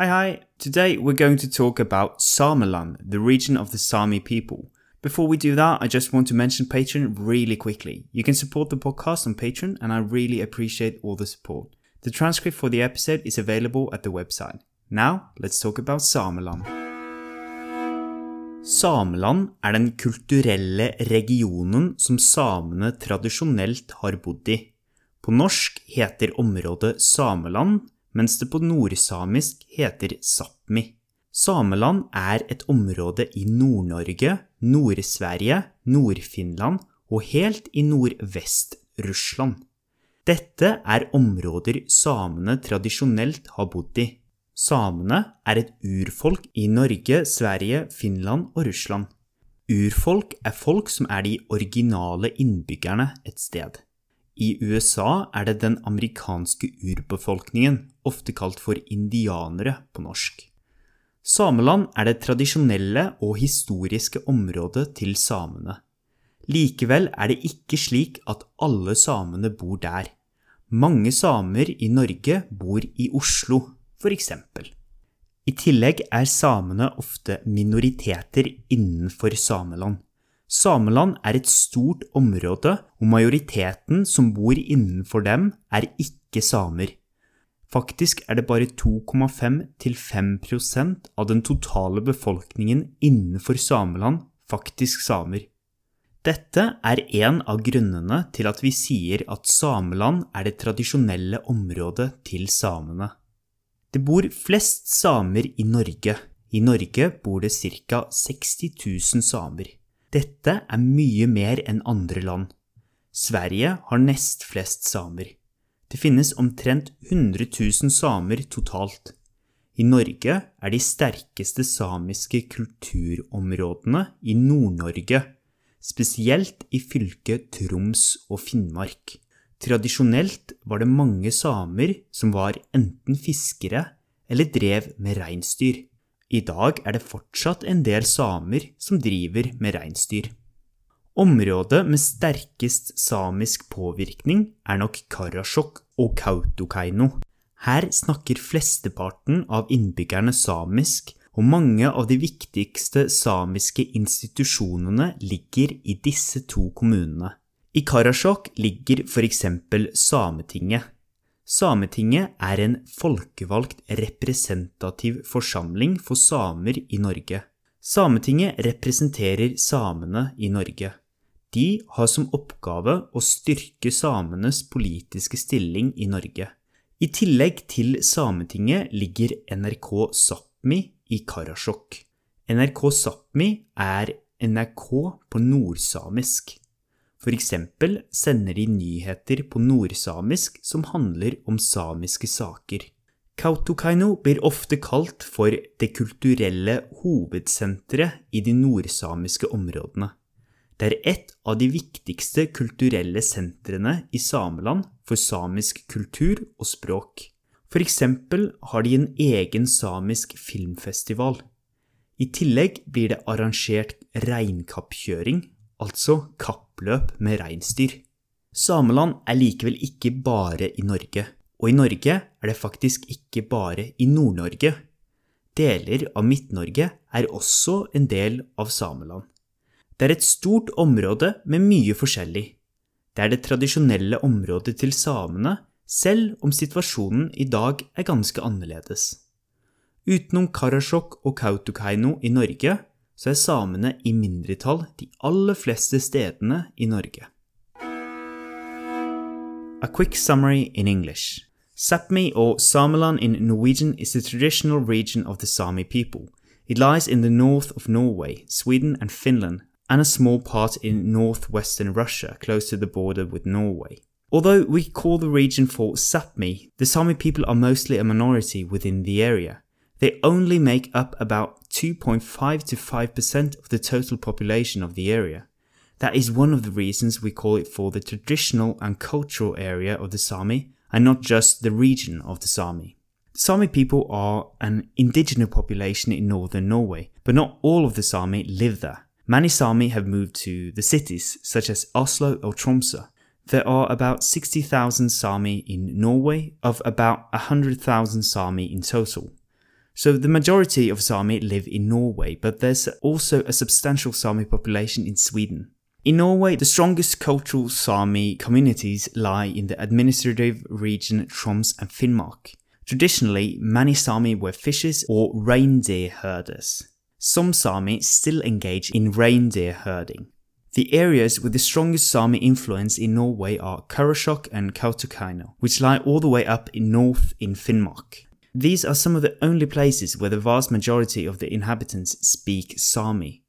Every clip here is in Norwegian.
Hi, hi. Today we're going to talk about Sameland, the region of the Sami people. Before we do that, I just want to mention Patreon really quickly. You can support the podcast on Patreon, and I really appreciate all the support. The transcript for the episode is available at the website. Now, let's talk about Sameland. Sameland er den kulturelle regionen som samene tradisjonelt har bodd i. På norsk heter området Sameland, mens det på nordsamisk heter Sápmi. Sameland er et område i Nord-Norge, Nord-Sverige, Nord-Finland og helt i Nordvest-Russland. Dette er områder samene tradisjonelt har bodd i. Samene er et urfolk i Norge, Sverige, Finland og Russland. Urfolk er folk som er de originale innbyggerne et sted. I USA er det den amerikanske urbefolkningen, ofte kalt for indianere på norsk. Sameland er det tradisjonelle og historiske området til samene. Likevel er det ikke slik at alle samene bor der. Mange samer i Norge bor i Oslo, eksempel. I tillegg er samene ofte minoriteter innenfor Sameland. Sameland er et stort område, og majoriteten som bor innenfor dem, er ikke samer. Faktisk er det bare 2,5-5% av den totale befolkningen innenfor Sameland faktisk samer. Dette er en av grunnene til at vi sier at Sameland er det tradisjonelle området til samene. Det bor flest samer i Norge. I Norge bor det ca. 60 000 samer. Dette er mye mer enn andre land. Sverige har nest flest samer. Det finnes omtrent 100 000 samer totalt. I Norge er de sterkeste samiske kulturområdene i Nord-Norge, spesielt i fylket Troms og Finnmark. Tradisjonelt var det mange samer som var enten fiskere eller drev med reinsdyr. I dag er det fortsatt en del samer som driver med reinsdyr. Området med sterkest samisk påvirkning er nok Karasjok og Kautokeino. Her snakker flesteparten av innbyggerne samisk, og mange av de viktigste samiske institusjonene ligger i disse to kommunene. I Karasjok ligger eksempel Sametinget. Sametinget er en folkevalgt representativ forsamling for samer i Norge. Sametinget representerer samene i Norge. De har som oppgave å styrke samenes politiske stilling i Norge. I tillegg til Sametinget ligger NRK Sápmi i Karasjok. NRK Sápmi er NRK på nordsamisk. For eksempel sender de nyheter på nordsamisk som handler om samiske saker. Kautokeino blir ofte kalt for det kulturelle hovedsenteret i de nordsamiske områdene. Det er et av de viktigste kulturelle sentrene i Sameland for samisk kultur og språk. For eksempel har de en egen samisk filmfestival. I tillegg blir det arrangert reinkappkjøring, altså kapp kappløp med reinsdyr. Sameland er likevel ikke bare i Norge, og i Norge er det faktisk ikke bare i Nord-Norge. Deler av Midt-Norge er også en del av Sameland. Det er et stort område med mye forskjellig. Det er det tradisjonelle området til samene, selv om situasjonen i dag er ganske annerledes. Utenom Karasjok og Kautokeino i Norge så er samene i mindretall de aller fleste stedene i Norge. A quick summary in English. Sápmi or Sameland in Norwegian is the traditional region of the Sami people. It lies in the north of Norway, Sweden and Finland, and a small part in northwestern Russia, close to the border with Norway. Although we call the region for Sápmi, the Sami people are mostly a minority within the area. They only make up about 2.5 to 5% of the total population of the area. That is one of the reasons we call it for the traditional and cultural area of the Sami and not just the region of the Sami. Sami people are an indigenous population in northern Norway, but not all of the Sami live there. Many Sami have moved to the cities, such as Oslo or Tromsø. There are about 60,000 Sami in Norway, of about 100,000 Sami in total. So the majority of Sami live in Norway, but there's also a substantial Sami population in Sweden. In Norway, the strongest cultural Sami communities lie in the administrative region Troms and Finnmark. Traditionally, many Sami were fishers or reindeer herders. Some Sami still engage in reindeer herding. The areas with the strongest Sami influence in Norway are Karasjok and Kautokeino, which lie all the way up in north in Finnmark. These are some of the only places where the vast majority of the inhabitants speak Sami.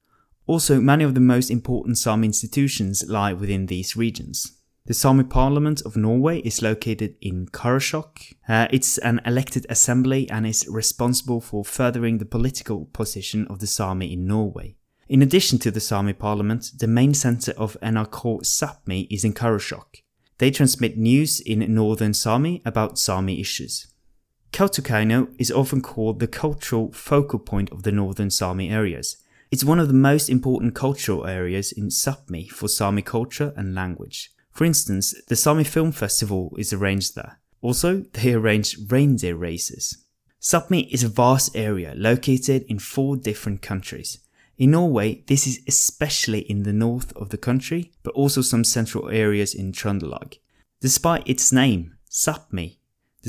Also, many of the most important Sami institutions lie within these regions. The Sami Parliament of Norway is located in Karasjok. Uh, it's an elected assembly and is responsible for furthering the political position of the Sami in Norway. In addition to the Sami Parliament, the main centre of NRK Sápmi is in Karasjok. They transmit news in northern Sami about Sami issues. Kautokeino is often called the cultural focal point of the northern Sami areas. It's one of the most important cultural areas in Sapmi for Sami culture and language. For instance, the Sami Film Festival is arranged there. Also, they arrange reindeer races. Sapmi is a vast area located in four different countries. In Norway, this is especially in the north of the country, but also some central areas in Trøndelag. Despite its name, Sapmi,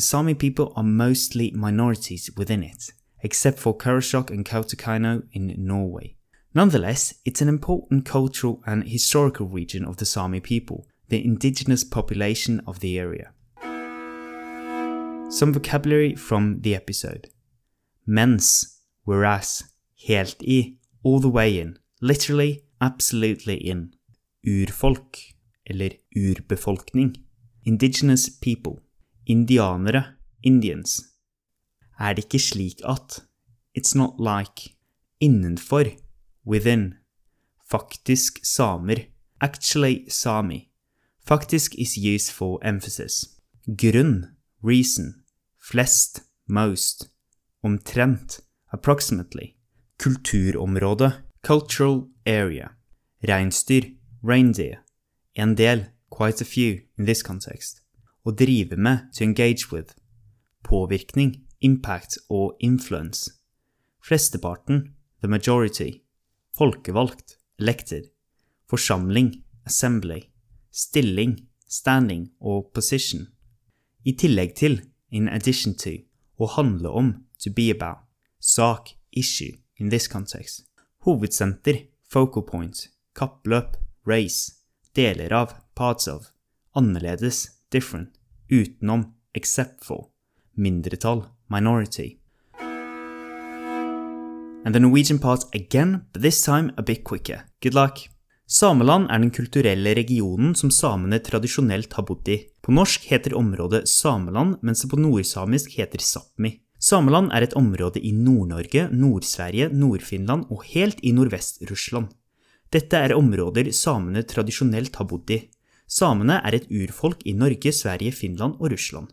the Sami people are mostly minorities within it, except for Karasjok and Kautokeino in Norway. Nonetheless, it's an important cultural and historical region of the Sami people, the indigenous population of the area. Some vocabulary from the episode. Mens, whereas, helt i, all the way in, literally, absolutely in. Urfolk, eller urbefolkning. Indigenous people. Indianere, Indians. Er det ikke slik at It's not like Innenfor, within. Faktisk samer. Actually sami. Faktisk is used for emphasis. Grunn, reason. Flest, most. Omtrent, approximately. Kulturområde, cultural area. Reinsdyr, reindeer. En del, quite a few in this context. Å drive med, to engage with. Påvirkning, impact og influence. Flesteparten, the majority. Folkevalgt, elected. Forsamling, assembly. Stilling, standing og position. I tillegg til, in addition to. Å handle om, to be about. Sak, issue, in this context. Hovedsenter, focal point. Kappløp, race. Deler av, parts of. Annerledes, different, utenom, except for, mindretall, minority. And the Norwegian part again, but this time a bit quicker. Good luck! Sameland er den kulturelle regionen som samene tradisjonelt har bodd i. På norsk heter området Sameland, mens det på nordsamisk heter Sápmi. Sameland er et område i Nord-Norge, Nord-Sverige, Nord-Finland og helt i Nordvest-Russland. Dette er områder samene tradisjonelt har bodd i. Samene er et urfolk i Norge, Sverige, Finland og Russland.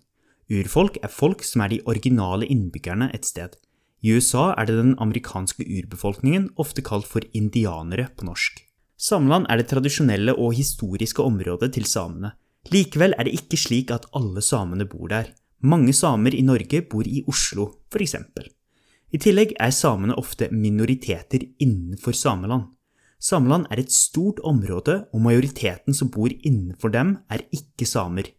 Urfolk er folk som er de originale innbyggerne et sted. I USA er det den amerikanske urbefolkningen, ofte kalt for indianere på norsk. Sameland er det tradisjonelle og historiske området til samene. Likevel er det ikke slik at alle samene bor der. Mange samer i Norge bor i Oslo, eksempel. I tillegg er samene ofte minoriteter innenfor Sameland. Sameland er et stort område, og majoriteten som bor innenfor dem, er ikke samer.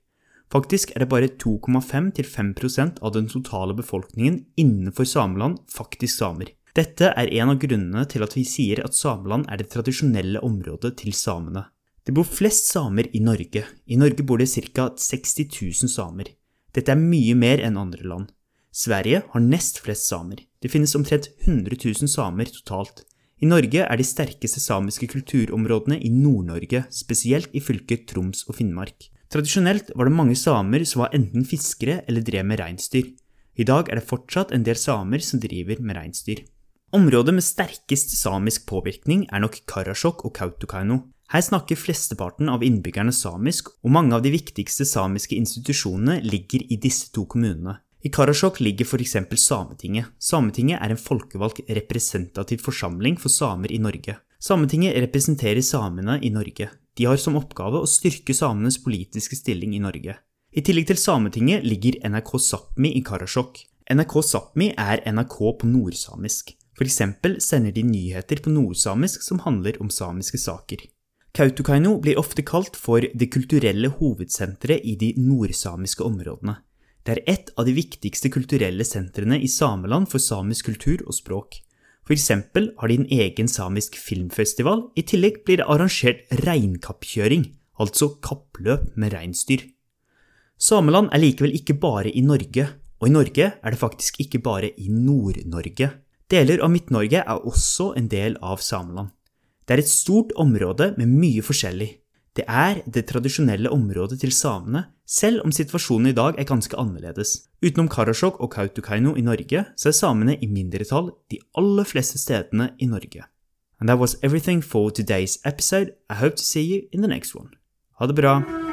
Faktisk er det bare 2,5-5% av den totale befolkningen innenfor Sameland faktisk samer. Dette er en av grunnene til at vi sier at Sameland er det tradisjonelle området til samene. Det bor flest samer i Norge. I Norge bor det ca. 60 000 samer. Dette er mye mer enn andre land. Sverige har nest flest samer. Det finnes omtrent 100 000 samer totalt. I Norge er de sterkeste samiske kulturområdene i Nord-Norge, spesielt i fylket Troms og Finnmark. Tradisjonelt var det mange samer som var enten fiskere eller drev med reinsdyr. I dag er det fortsatt en del samer som driver med reinsdyr. Området med sterkest samisk påvirkning er nok Karasjok og Kautokeino. Her snakker flesteparten av innbyggerne samisk, og mange av de viktigste samiske institusjonene ligger i disse to kommunene. I Karasjok ligger f.eks. Sametinget. Sametinget er en folkevalgt representativ forsamling for samer i Norge. Sametinget representerer samene i Norge. De har som oppgave å styrke samenes politiske stilling i Norge. I tillegg til Sametinget ligger NRK Sápmi i Karasjok. NRK Sápmi er NRK på nordsamisk. Eksempel sender de nyheter på nordsamisk som handler om samiske saker. Kautokeino blir ofte kalt for det kulturelle hovedsenteret i de nordsamiske områdene. Det er et av de viktigste kulturelle sentrene i Sameland for samisk kultur og språk. Eksempel har de en egen samisk filmfestival, i tillegg blir det arrangert reinkappkjøring, altså kappløp med reinsdyr. Sameland er likevel ikke bare i Norge, og i Norge er det faktisk ikke bare i Nord-Norge. Deler av Midt-Norge er også en del av Sameland. Det er et stort område med mye forskjellig. Det er det tradisjonelle området til samene, selv om situasjonen i dag er ganske annerledes. Utenom Karasjok og Kautokeino i Norge, så er samene i mindretall de aller fleste stedene i Norge. And that was everything for today's episode. I hope to see you in the next one. Ha det bra!